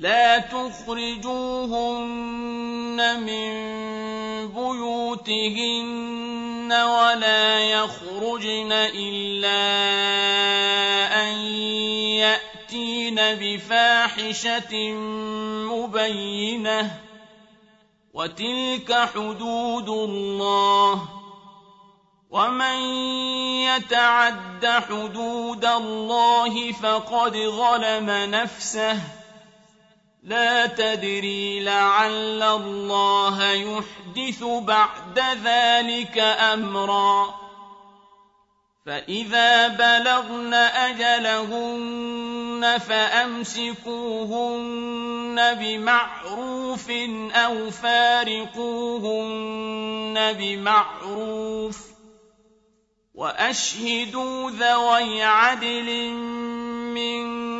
لا تخرجوهن من بيوتهن ولا يخرجن إلا أن يأتين بفاحشة مبينة وتلك حدود الله ومن يتعد حدود الله فقد ظلم نفسه لا تدري لعل الله يحدث بعد ذلك أمرا. فإذا بلغن أجلهن فأمسكوهن بمعروف أو فارقوهن بمعروف. وأشهدوا ذوي عدل منكم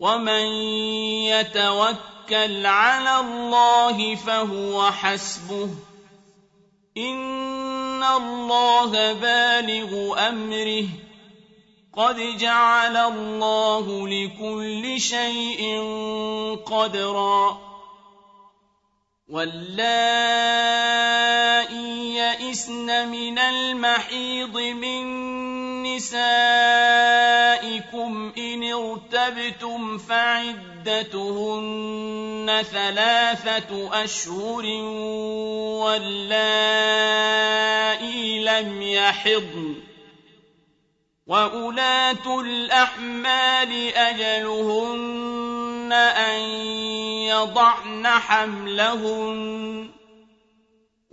ومن يتوكل على الله فهو حسبه ان الله بالغ امره قد جعل الله لكل شيء قدرا واللائي يئسن من المحيض من نسائكم إن ارتبتم فعدتهن ثلاثة أشهر واللائي لم يحضن وأولاة الأحمال أجلهن أن يضعن حملهن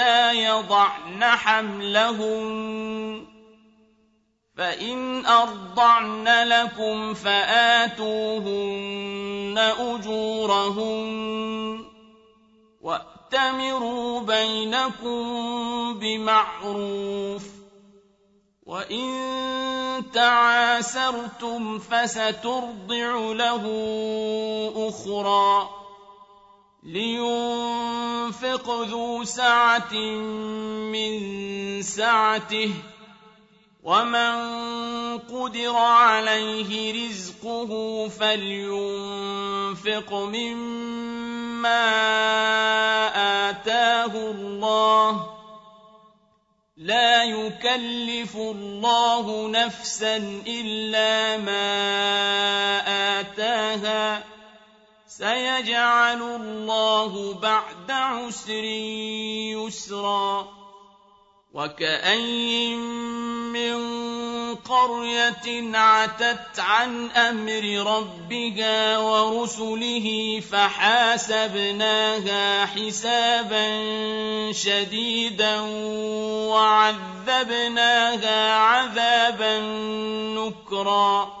حتى يضعن حملهن. فإن أرضعن لكم فآتوهن أجورهن. وأتمروا بينكم بمعروف. وإن تعاسرتم فسترضع له أخرى. لينفق ذو سعة من سعته ومن قدر عليه رزقه فلينفق مما آتاه الله. لا يكلف الله نفسا إلا ما آتاها. سيجعل الله بعد عسر يسرا وكاين من قرية عتت عن أمر ربها ورسله فحاسبناها حسابا شديدا وعذبناها عذابا نكرا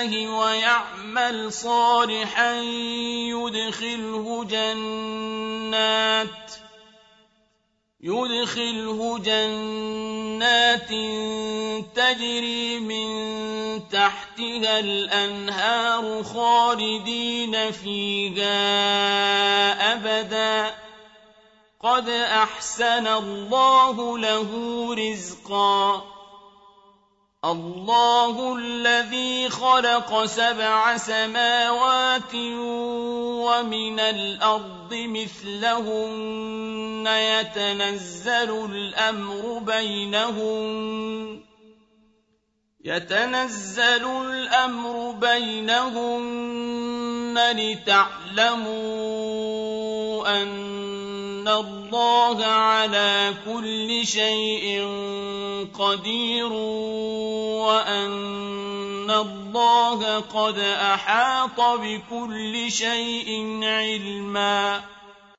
بالله ويعمل صالحا يدخله جنات يدخله جنات تجري من تحتها الأنهار خالدين فيها أبدا. قد أحسن الله له رزقا. الله الذي خلق سبع سماوات ومن الأرض مثلهن يتنزل الأمر بينهن. يتنزل الأمر بينهن لتعلموا أن الله على كل شيء قدير وأن الله قد أحاط بكل شيء علما